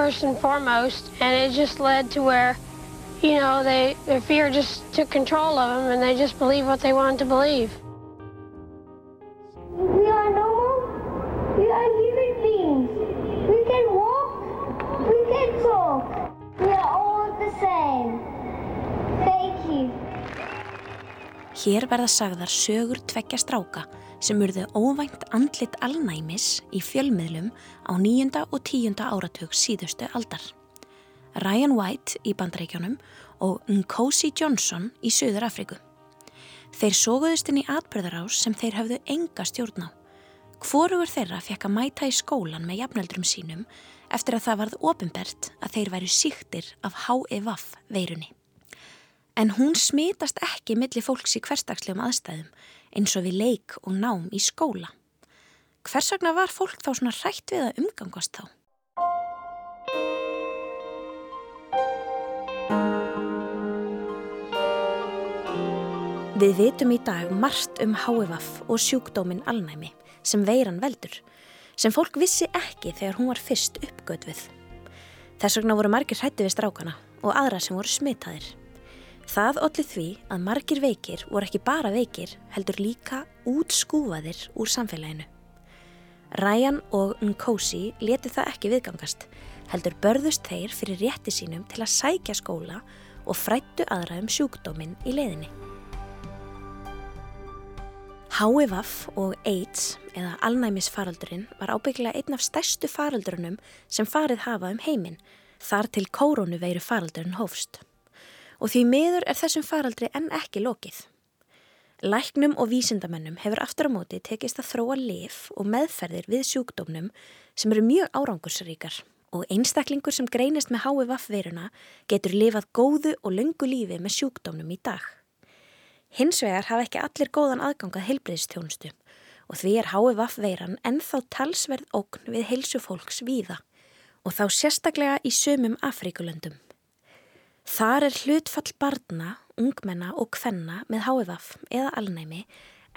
were scared first and foremost, and it just led to where, you know, they their fear just took control of them, and they just believed what they wanted to believe. We are normal. We are human beings. We can walk. We can talk. We are all the same. Thank you. Hér verða sagðar sögur tveggja stráka sem urðu óvænt andlit alnæmis í fjölmiðlum á nýjunda og tíunda áratug síðustu aldar. Ryan White í bandaríkjónum og Nkosi Johnson í Suður Afriku. Þeir sóguðust inn í atbyrðarás sem þeir hafðu enga stjórn á. Hvorugur þeirra fekk að mæta í skólan með jafnöldrum sínum eftir að það varð ofinbert að þeir væru síktir af HIV veirunni. En hún smitast ekki millir fólks í hverstagslegum aðstæðum eins og við leik og nám í skóla. Hvers vegna var fólk þá svona hrætt við að umgangast þá? Við vitum í dag margt um HVF og sjúkdóminn alnæmi sem veiran veldur, sem fólk vissi ekki þegar hún var fyrst uppgötfið. Þess vegna voru margir hrætti við strákana og aðra sem voru smitaðir. Það allir því að margir veikir voru ekki bara veikir heldur líka útskúfaðir úr samfélaginu. Ryan og Nkosi leti það ekki viðgangast, heldur börðust þeir fyrir rétti sínum til að sækja skóla og frættu aðra um sjúkdóminn í leiðinni. HVF og AIDS eða alnæmisfaraldurinn var ábyggilega einn af stærstu faraldurunum sem farið hafa um heiminn þar til kórónu veiru faraldurinn hófst. Og því miður er þessum faraldri enn ekki lokið. Læknum og vísindamennum hefur aftur á móti tekist að þróa lif og meðferðir við sjúkdómnum sem eru mjög árangursríkar og einstaklingur sem greinist með HVF veiruna getur lifað góðu og lungu lífi með sjúkdómnum í dag. Hins vegar hafa ekki allir góðan aðgangað heilbreyðstjónustu og því er HVF veiran ennþá talsverð ógn við heilsu fólks víða og þá sérstaklega í sömum Afríkulöndum. Þar er hlutfall barna, ungmenna og kvenna með HVF eða alnæmi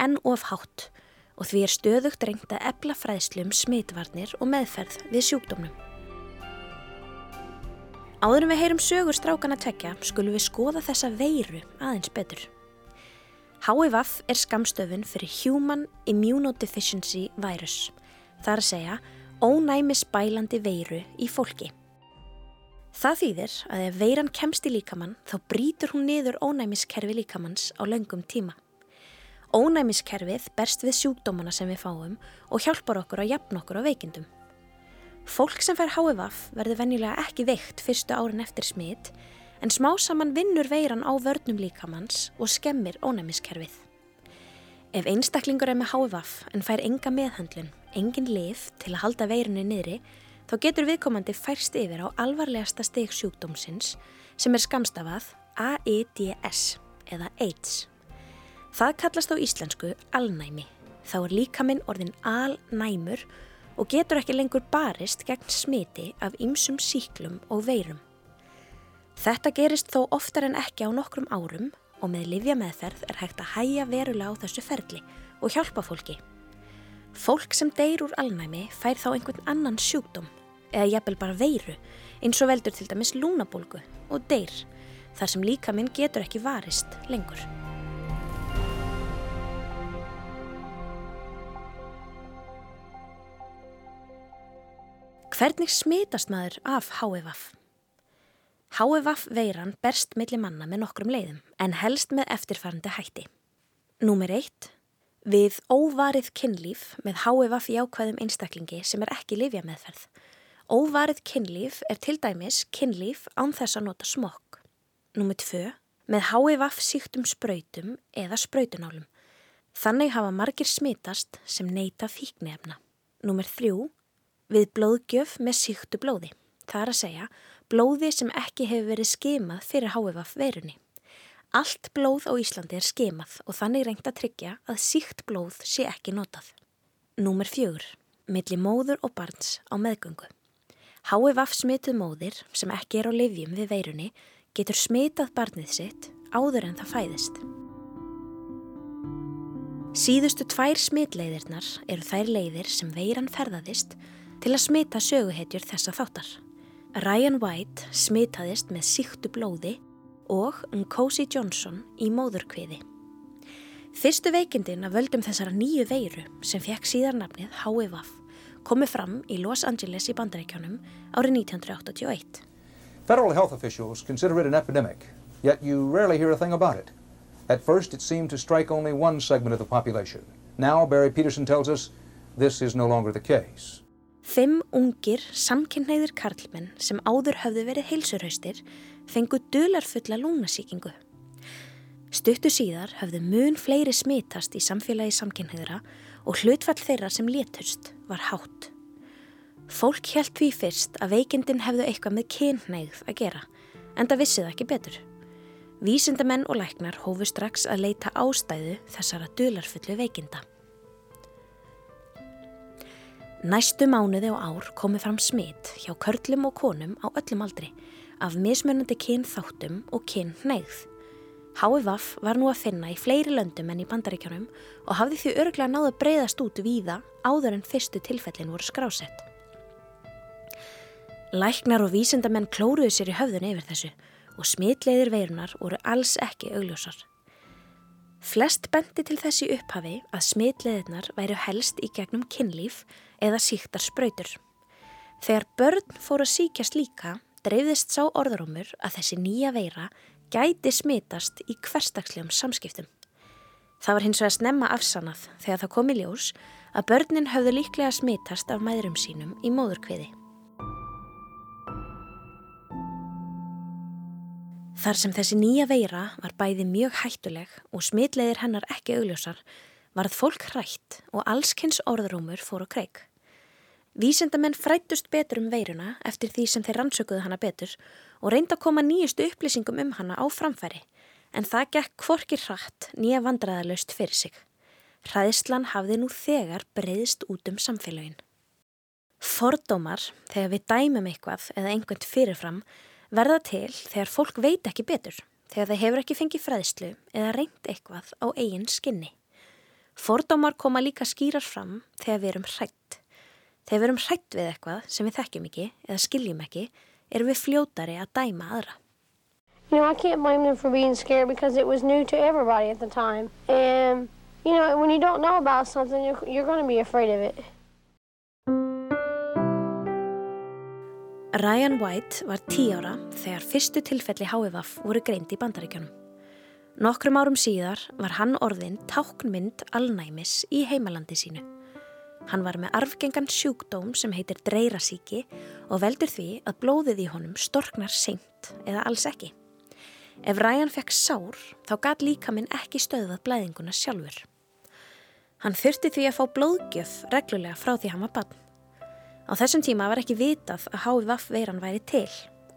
enn of hátt og því er stöðugt reynd að ebla fræðslum smitvarnir og meðferð við sjúkdómnum. Áðurum við heyrum sögur strákana tvekja skulum við skoða þessa veiru aðeins betur. HIVAF er skamstöfun fyrir Human Immunodeficiency Virus, þar að segja ónæmi spælandi veiru í fólki. Það þýðir að ef veiran kemst í líkamann þá brítur hún niður ónæmiskerfi líkamanns á löngum tíma. Ónæmiskerfið berst við sjúkdómana sem við fáum og hjálpar okkur að jafna okkur á veikindum. Fólk sem fær HIVAF verður venjulega ekki veikt fyrstu árin eftir smitt en smá saman vinnur veiran á vörnum líkamanns og skemmir ónæmiskerfið. Ef einstaklingur er með HVF en fær enga meðhandlun, engin lif til að halda veirinu niðri, þá getur viðkomandi færst yfir á alvarlegasta steg sjúkdómsins sem er skamstafað AIDS eða AIDS. Það kallast á íslensku alnæmi. Þá er líkaminn orðin alnæmur og getur ekki lengur barist gegn smiti af ymsum síklum og veirum. Þetta gerist þó oftar en ekki á nokkrum árum og með livja meðferð er hægt að hæja verulega á þessu ferli og hjálpa fólki. Fólk sem deyr úr alnæmi fær þá einhvern annan sjúkdóm eða jafnvel bara veiru eins og veldur til dæmis lúnabólgu og deyr þar sem líka minn getur ekki varist lengur. Hvernig smitast maður af HVF? HVF veiran berst millir manna með nokkrum leiðum en helst með eftirfærandi hætti. Númer eitt. Við óvarið kynlíf með HVF í ákvæðum einstaklingi sem er ekki lifja meðferð. Óvarið kynlíf er til dæmis kynlíf án þess að nota smokk. Númer tvö. Með HVF síktum spröytum eða spröytunálum. Þannig hafa margir smitast sem neyta fíknefna. Númer þrjú. Við blóðgjöf með síktu blóði. Það er að segja blóði sem ekki hefur verið skemað fyrir HVF verunni. Allt blóð á Íslandi er skemað og þannig reynd að tryggja að síkt blóð sé ekki notað. Númer fjögur. Milli móður og barns á meðgöngu. HVF smituð móðir sem ekki er á livjum við verunni getur smitað barnið sitt áður en það fæðist. Síðustu tvær smitleiðirnar eru þær leiðir sem veiran ferðaðist til að smita söguhetjur þessa þáttar. Ryan White smitaðist með síktu blóði og Nkosi Johnson í móðurkviði. Fyrstu veikindin af völdum þessara nýju veiru sem fekk síðarnafnið HVV komið fram í Los Angeles í bandarækjónum árið 1981. Federal health officials consider it an epidemic, yet you rarely hear a thing about it. At first it seemed to strike only one segment of the population. Now, Barry Peterson tells us, this is no longer the case. Fimm ungir, samkynneiðir karlmenn sem áður höfðu verið heilsurhaustir fengu dularfulla lúnasíkingu. Stuttu síðar höfðu mun fleiri smitast í samfélagi samkynneiðra og hlutfall þeirra sem létust var hátt. Fólk held því fyrst að veikindin hefðu eitthvað með kynneigð að gera, en það vissið ekki betur. Vísindamenn og læknar hófu strax að leita ástæðu þessara dularfullu veikinda. Næstu mánuði og ár komi fram smitt hjá körlum og konum á öllum aldri af mismunandi kynþáttum og kynneigð. HVF var nú að finna í fleiri löndum en í bandaríkjónum og hafði því örglega náðu að breyðast út víða áður en fyrstu tilfellin voru skrásett. Læknar og vísindamenn klóruðu sér í höfðun yfir þessu og smitleiðir veirunar voru alls ekki augljósar. Flest bendi til þessi upphafi að smitleiðirnar væru helst í gegnum kynlíf eða síktar spröytur. Þegar börn fóru að síkjast líka dreifðist sá orðrómur að þessi nýja veira gæti smitast í hverstagslegum samskiptum. Það var hins vegar snemma afsannað þegar það kom í ljós að börnin höfðu líklega smitast af mæðurum sínum í móðurkviði. Þar sem þessi nýja veira var bæði mjög hættuleg og smitleiðir hennar ekki augljósar, varð fólk hrætt og allskynns orðrúmur fór á kreik. Vísendamenn frættust betur um veiruna eftir því sem þeir rannsökuðu hana betur og reynda að koma nýjustu upplýsingum um hana á framfæri en það gekk kvorki hratt nýja vandræðalöst fyrir sig. Hræðslan hafði nú þegar breyðist út um samfélagin. Fordómar, þegar við dæmum eitthvað eða einhvern fyrirfram, verða til þegar fólk veit ekki betur, þegar það hefur ekki fengið fræðslu eða reynd eitthvað á eigin skinni. Fordómar koma líka skýrar fram þegar við erum hrætt. Þegar við erum hrætt við eitthvað sem við þekkjum ekki eða skiljum ekki, erum við fljótari að dæma aðra. You know, I can't blame them for being scared because it was new to everybody at the time. And, you know, when you don't know about something, you're, you're going to be afraid of it. Ryan White var tí ára þegar fyrstu tilfelli HVF voru greint í bandaríkjónum. Nokkrum árum síðar var hann orðin táknmynd alnæmis í heimalandi sínu. Hann var með arfgengan sjúkdóm sem heitir dreyrasíki og veldur því að blóðið í honum storknar seint eða alls ekki. Ef Ryan fekk sár þá gæt líka minn ekki stöðað blæðinguna sjálfur. Hann þurfti því að fá blóðgjöf reglulega frá því hann var bann. Á þessum tíma var ekki vitað að HVF veiran væri til.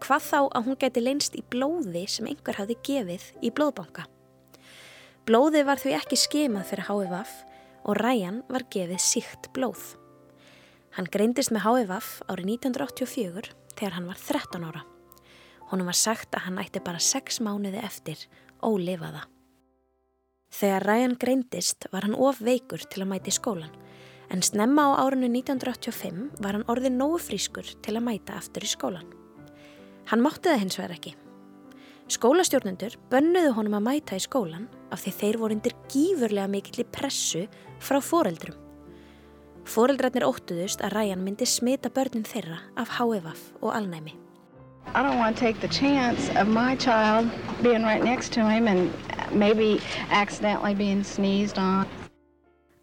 Hvað þá að hún gæti leinst í blóði sem einhver hafði gefið í blóðbanka. Blóði var því ekki skemað fyrir HVF og Ryan var gefið síkt blóð. Hann greindist með HVF árið 1984 þegar hann var 13 ára. Honum var sagt að hann ætti bara 6 mánuði eftir ólifaða. Þegar Ryan greindist var hann of veikur til að mæti skólan en snemma á árinu 1985 var hann orðið nógu frískur til að mæta aftur í skólan. Hann mátti það hins vegar ekki. Skólastjórnendur bönnuðu honum að mæta í skólan af því þeir voru undir gífurlega mikill í pressu frá foreldrum. Foreldrarnir óttuðust að Ryan myndi smita börnin þeirra af HVF og alnæmi. I don't want to take the chance of my child being right next to him and maybe accidentally being sneezed on.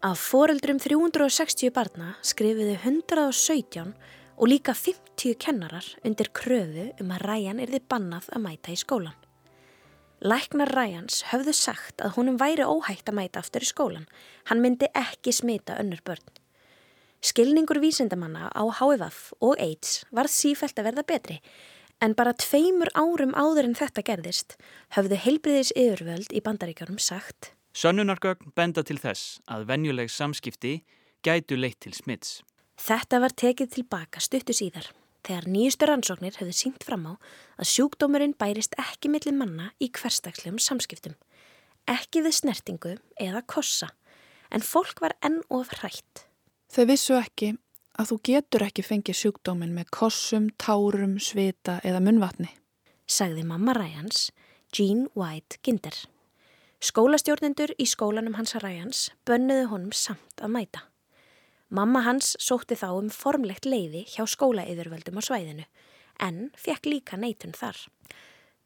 Af foreldrum 360 barna skrifiðu 117 og líka 50 kennarar undir kröfu um að Ryan erði bannað að mæta í skólan. Læknar Ryans höfðu sagt að honum væri óhægt að mæta aftur í skólan. Hann myndi ekki smita önnur börn. Skilningur vísindamanna á HVF og AIDS var sífælt að verða betri en bara tveimur árum áður en þetta gerðist höfðu heilbriðis yfirvöld í bandaríkjórum sagt Sönnunargögn benda til þess að venjuleg samskipti gætu leitt til smits. Þetta var tekið tilbaka stuttu síðar þegar nýjustu rannsóknir höfðu sínt fram á að sjúkdómurinn bærist ekki millir manna í hverstagslegum samskiptum. Ekki við snertingu eða kossa, en fólk var enn of hrætt. Þau vissu ekki að þú getur ekki fengið sjúkdómin með kossum, tárum, svita eða munvatni. Sagði mamma Ræjans, Jean White Ginder. Skólastjórnendur í skólanum hans Ræjans bönnuðu honum samt að mæta. Mamma hans sótti þá um formlegt leiði hjá skólaeyðurvöldum á svæðinu en fekk líka neitun þar.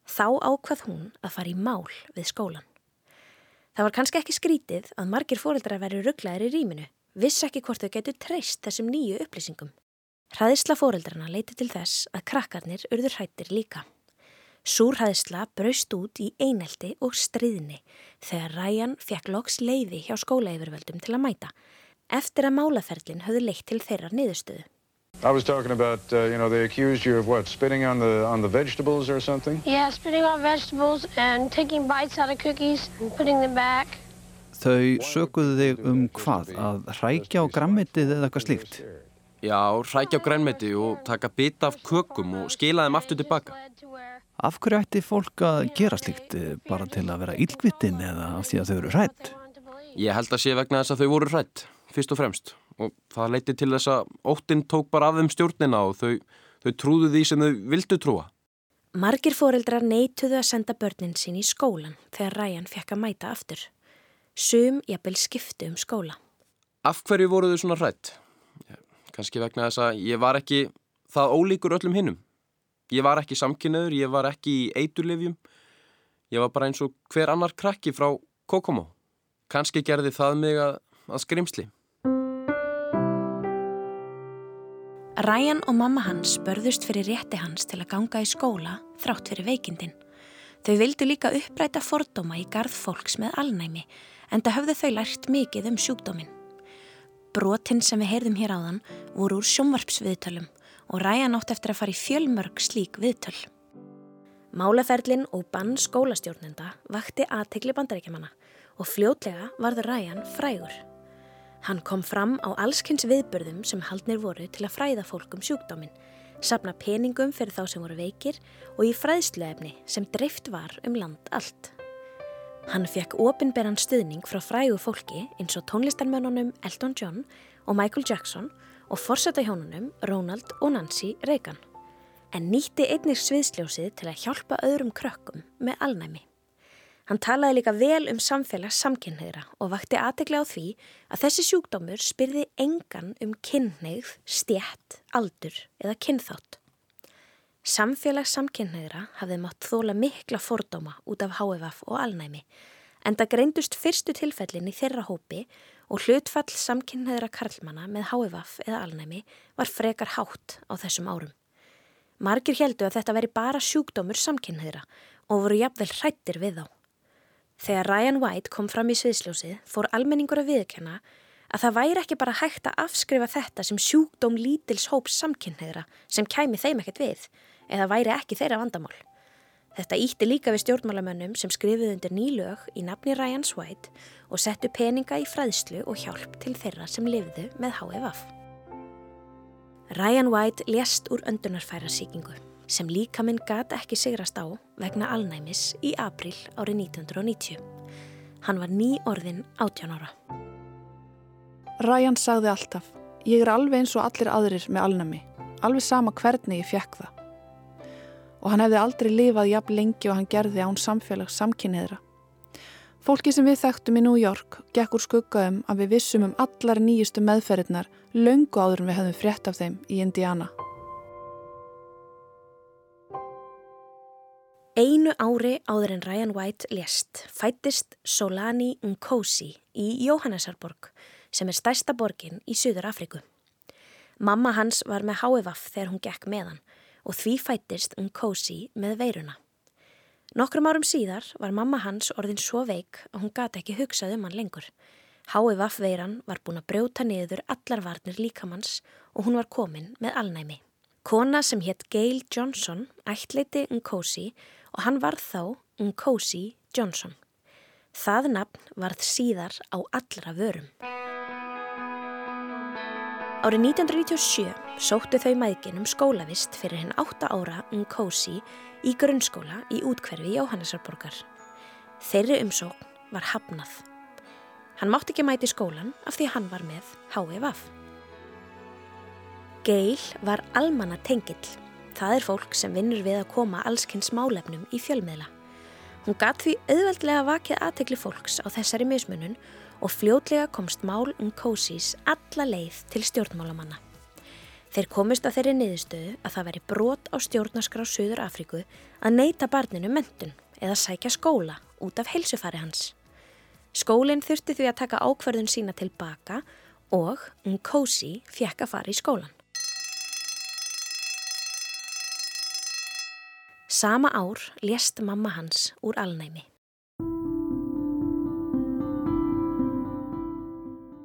Þá ákvað hún að fara í mál við skólan. Það var kannski ekki skrítið að margir fóreldrar veri rugglaðir í rýminu, viss ekki hvort þau getur treyst þessum nýju upplýsingum. Hraðisla fóreldrarna leiti til þess að krakkarnir urður hrættir líka. Súrhæðisla braust út í einelti og stríðni þegar Ræjan fekk loks leiði hjá skólaeyfurvöldum til að mæta eftir að málaferlin höfðu leitt til þeirra niðurstöðu. I was talking about, uh, you know, they accused you of what, spitting on the, on the vegetables or something? Yeah, spitting on vegetables and taking bites out of cookies and putting them back. Þau sökuðu þig um hvað? Að hrækja á græmitið eða eitthvað slíkt? Já, hrækja á græmiti og taka bita af kökum og skila þeim aftur tilbaka. Af hverju ætti fólk að gera slíkt? Bara til að vera ílgvitin eða af því að þau eru hrætt? Ég held að sé vegna þess að þau voru hrætt, fyrst og fremst og það leiti til þess að óttinn tók bara af þeim stjórnina og þau, þau trúðu því sem þau vildu trúa. Margir fóreldrar neituðu að senda börnin sín í skólan þegar Ræjan fekk að mæta aftur. Sum jafnvel skiptu um skóla. Af hverju voru þau svona hrætt? Kanski vegna þess að ég var ekki það ólíkur öllum hinnum. Ég var ekki samkynnaður, ég var ekki í eiturlifjum. Ég var bara eins og hver annar krakki frá Kokomo. Kanski gerði það mig að, að skrimsli. Ryan og mamma hans börðust fyrir rétti hans til að ganga í skóla þrátt fyrir veikindin. Þau vildu líka uppræta fordóma í garð fólks með alnæmi en það höfðu þau lært mikið um sjúkdómin. Brotinn sem við heyrðum hér áðan voru úr sjónvarpsviðtölum og Ryan átt eftir að fara í fjölmörg slík viðtöl. Málaferlin og bann skólastjórnenda vakti aðtegli bandaríkjamanna og fljótlega varður Ryan frægur. Hann kom fram á allskynns viðbörðum sem haldnir voru til að fræða fólk um sjúkdóminn, sapna peningum fyrir þá sem voru veikir og í fræðsluefni sem dreift var um land allt. Hann fekk ofinberan stuðning frá frægu fólki eins og tónlistarmönunum Elton John og Michael Jackson og forsættahjónunum Ronald og Nancy Reagan, en nýtti einnig sviðsljósið til að hjálpa öðrum krökkum með alnæmi. Hann talaði líka vel um samfélags samkynneira og vakti aðtegla á því að þessi sjúkdómur spyrði engan um kynneigð, stjætt, aldur eða kynþátt. Samfélags samkynneira hafði mátt þóla mikla fordóma út af HFF og alnæmi en það greindust fyrstu tilfellin í þeirra hópi og hlutfall samkynneira karlmana með HFF eða alnæmi var frekar hátt á þessum árum. Margir heldu að þetta veri bara sjúkdómur samkynneira og voru jafnvel hrættir við þá. Þegar Ryan White kom fram í sviðsljósið fór almenningur að viðkenna að það væri ekki bara hægt að afskrifa þetta sem sjúkdóm lítils hóps samkynneðra sem kæmi þeim ekkert við eða væri ekki þeirra vandamál. Þetta ítti líka við stjórnmálamönnum sem skrifuði undir nýlög í nafni Ryan White og settu peninga í fræðslu og hjálp til þeirra sem lifðu með HFF. Ryan White lést úr öndunarfæra síkingu sem líka minn gata ekki sigrast á vegna alnæmis í april árið 1990. Hann var ný orðin 18 ára. Ryan sagði alltaf, ég er alveg eins og allir aðrir með alnæmi, alveg sama hvernig ég fekk það. Og hann hefði aldrei lifað jafn lengi og hann gerði án samfélags samkynniðra. Fólki sem við þekktum í New York gekk úr skuggaðum að við vissum um allar nýjustu meðferðirnar löngu áður en við hefðum frétt af þeim í Indiana. Einu ári áður en Ryan White lést fættist Solani Nkosi í Jóhannesarborg sem er stærsta borgin í Suður Afriku. Mamma hans var með HFF þegar hún gekk með hann og því fættist Nkosi með veiruna. Nokkrum árum síðar var mamma hans orðin svo veik að hún gata ekki hugsað um hann lengur. HFF veiran var búin að brjóta niður allar varnir líkamanns og hún var komin með alnæmi. Kona sem hétt Gail Johnson ættleiti Nkosi og hann varð þá Nkosi Johnson. Það nafn varð síðar á allra vörum. Árið 1997 sóttu þau mæðgin um skólavist fyrir henn 8 ára Nkosi í grunnskóla í útkverfi Jóhannesarborgar. Þeirri umsókn var hafnað. Hann mátti ekki mæti skólan af því hann var með HVF. Geil var almanna tengill. Það er fólk sem vinnur við að koma allskynns málefnum í fjölmiðla. Hún gatt því auðveldlega vakið aðtekli fólks á þessari mismunun og fljótlega komst mál um kósís alla leið til stjórnmálamanna. Þeir komist að þeirri niðurstöðu að það veri brot á stjórnarskrá Suður Afríku að neyta barninu mentun eða sækja skóla út af heilsufari hans. Skólinn þurfti því að taka ákverðun sína tilbaka og Nkosi fjekk að fara í skólan. Sama ár lést mamma hans úr alnæmi.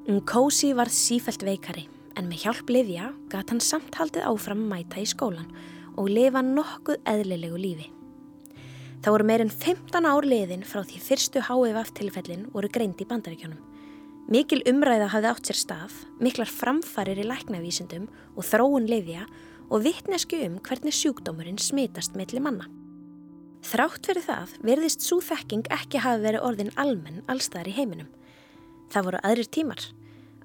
Nkosi varð sífælt veikari en með hjálp Livja gat hann samt haldið áfram mæta í skólan og lifa nokkuð eðlilegu lífi. Það voru meirinn 15 ár liðin frá því fyrstu HVF tilfellin voru greind í bandaríkjónum. Mikil umræða hafði átt sér stað, miklar framfarir í læknavísindum og þróun Livja og vittnesku um hvernig sjúkdómurinn smitast melli manna. Þrátt fyrir það verðist svo þekking ekki hafi verið orðin almenn allstaðar í heiminum. Það voru aðrir tímar.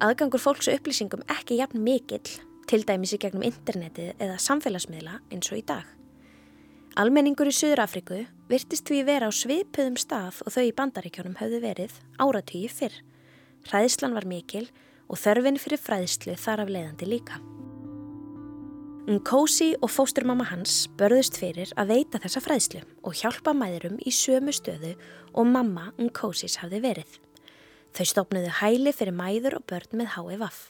Aðgangur fólks og upplýsingum ekki jafn mikill, til dæmis í gegnum internetið eða samfélagsmiðla eins og í dag. Almenningur í Suður-Afriku virtist því vera á svipuðum stað og þau í bandaríkjónum höfðu verið áratvíi fyrr. Hræðslan var mikil og þörfin fyrir fræðslu þar af leiðandi líka. Nkosi og fósturmamma hans börðust fyrir að veita þessa fræðslu og hjálpa mæðurum í sömu stöðu og mamma Nkosis hafði verið. Þau stopnuðu hæli fyrir mæður og börn með HVF.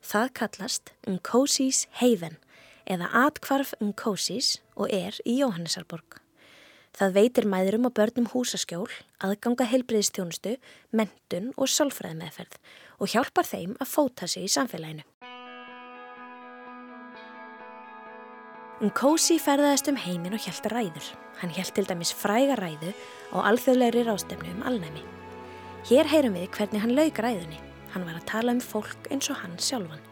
Það kallast Nkosís Heiven eða Atkvarf Nkosís og er í Jóhannesarborg. Það veitir mæðurum og börnum húsaskjól, aðganga heilbriðistjónustu, mentun og solfræði meðferð og hjálpar þeim að fóta sig í samfélaginu. Nkosi ferðaðist um heiminn og hjælta ræður. Hann hjælt til dæmis fræga ræðu á alþjóðlegri rástefnu um alnæmi. Hér heyrum við hvernig hann laug ræðunni. Hann var að tala um fólk eins og hann sjálfan.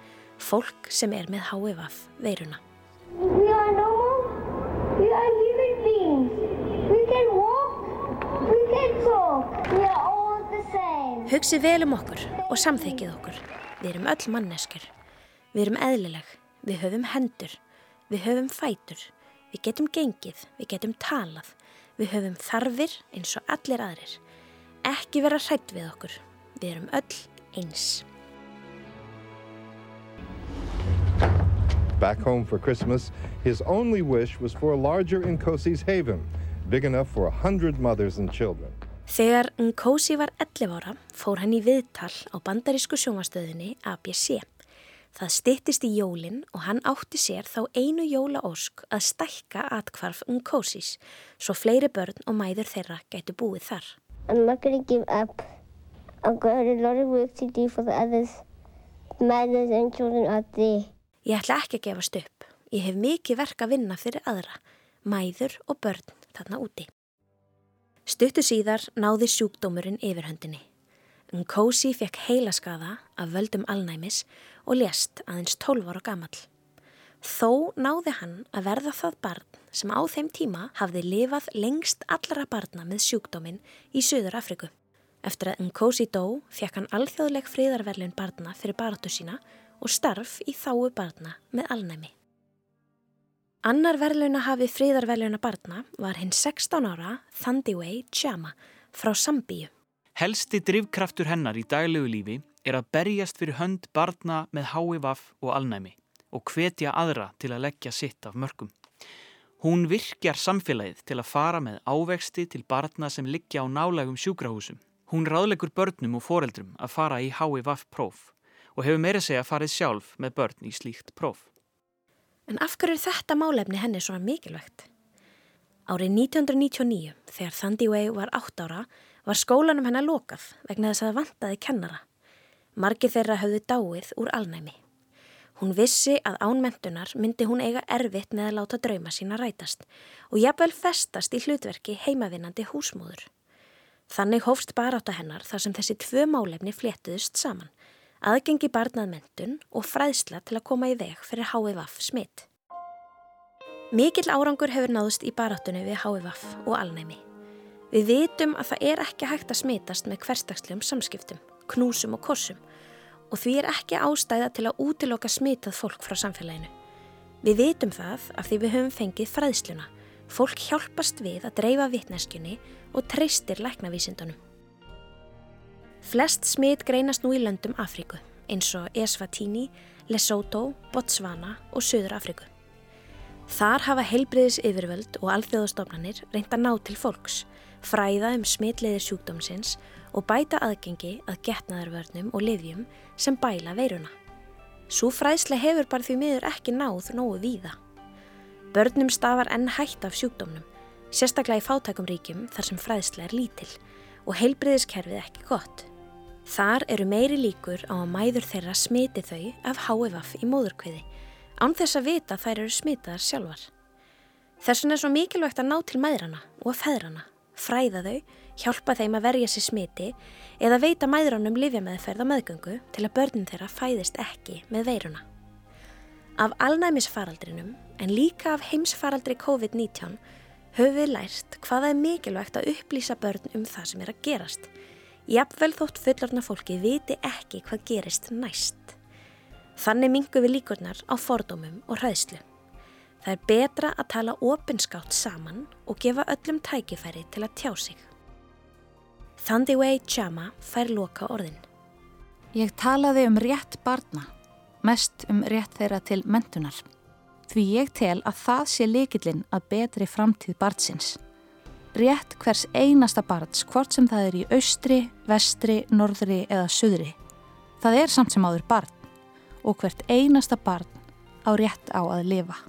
Fólk sem er með HVF veiruna. We are normal. We are human beings. We can walk. We can talk. We are all the same. Hugsi vel um okkur og samþykið okkur. Við erum öll manneskjur. Við erum eðlileg. Við höfum hendur. Við höfum fætur. Við getum gengið. Við getum talað. Við höfum þarfir eins og allir aðrir ekki vera hrætt við okkur. Við erum öll eins. Back home for Christmas, his only wish was for a larger Nkosi's haven, big enough for a hundred mothers and children. Þegar Nkosi var 11 ára fór hann í viðtal á bandarísku sjóngastöðinni ABC. Það stittist í jólinn og hann átti sér þá einu jólaósk að stækka atkvarf Nkosis svo fleiri börn og mæður þeirra gætu búið þar. I'm not to give up. I've got a lot of work to do for the others, mothers and children out there. Ég ætla ekki að gefast upp. Ég hef mikið verk að vinna fyrir aðra, mæður og börn þarna úti. Stuttu síðar náði sjúkdómurinn yfirhöndinni. Nkósi fekk heilaskaða af völdum alnæmis og lést aðeins 12 ára gamall. Þó náði hann að verða það barn sem á þeim tíma hafði lifað lengst allra barna með sjúkdóminn í Suður Afriku. Eftir að Nkosi dó fekk hann alþjóðleg fríðarverlun barna fyrir baratu sína og starf í þáu barna með alnæmi. Annar verluna hafi fríðarverluna barna var hinn 16 ára Thandiwei Chama frá Sambíu. Helsti drivkraftur hennar í daglegu lífi er að berjast fyrir hönd barna með HVF og alnæmi og hvetja aðra til að leggja sitt af mörgum. Hún virkjar samfélagið til að fara með ávexti til barna sem liggja á nálægum sjúkrahúsum. Hún ráðlegur börnum og foreldrum að fara í HVF próf og hefur meira segja farið sjálf með börn í slíkt próf. En af hverju er þetta málefni henni svona mikilvægt? Árið 1999, þegar Thandi Way var 8 ára, var skólanum hennar lokað vegna þess að það vantaði kennara. Margi þeirra höfðu dáið úr alnæmi. Hún vissi að ánmentunar myndi hún eiga erfitt með að láta drauma sína rætast og jafnvel festast í hlutverki heimavinnandi húsmóður. Þannig hófst baráta hennar þar sem þessi tvö málefni fléttuðust saman, aðgengi barnað mentun og fræðsla til að koma í veg fyrir HVF smitt. Mikil árangur hefur náðust í barátunni við HVF og alnæmi. Við vitum að það er ekki hægt að smitast með hverstagslegum samskiptum, knúsum og kossum og því er ekki ástæða til að útiloka smitað fólk frá samfélaginu. Við vitum það af því við höfum fengið fræðsluna. Fólk hjálpast við að dreifa vittneskjunni og treystir læknavísindunum. Flest smit greinast nú í löndum Afríku eins og Eswatini, Lesotho, Botswana og Suður Afríku. Þar hafa heilbriðis yfirvöld og alþjóðastofnanir reynda ná til fólks, fræða um smitleiðir sjúkdómsins og bæta aðgengi að getnaðarvörnum og livjum sem bæla veiruna. Svo fræðsle hefur bara því miður ekki náð nógu víða. Börnum stafar enn hætt af sjúkdómnum, sérstaklega í fátækum ríkjum þar sem fræðsle er lítil og heilbriðiskerfið ekki gott. Þar eru meiri líkur á að mæður þeirra smiti þau af HVF í móðurkviði, án þess að vita þær eru smitaðar sjálfar. Þessun er svo mikilvægt að ná til mæðrana og að feðrana, fræða þau, hjálpa þeim að verja sér smiti eða veita mæðranum lifjameðferð á meðgöngu til að börnin þeirra fæðist ekki með veiruna. Af alnæmisfaraldrinum, en líka af heimsfaraldri COVID-19, höfum við lært hvaða er mikilvægt að upplýsa börn um það sem er að gerast. Jafnvel þótt fullorna fólki viti ekki hvað gerist næst. Þannig mingu við líkurnar á fordómum og hræðslu. Það er betra að tala opinskátt saman og gefa öllum tækifæri til að tjá sig. Thandiwei Chama fær loka orðin. Ég talaði um rétt barna, mest um rétt þeirra til mentunar. Því ég tel að það sé likillin að betri framtíð barnsins. Rétt hvers einasta barns, hvort sem það er í austri, vestri, norðri eða suðri. Það er samt sem áður barn og hvert einasta barn á rétt á að lifa.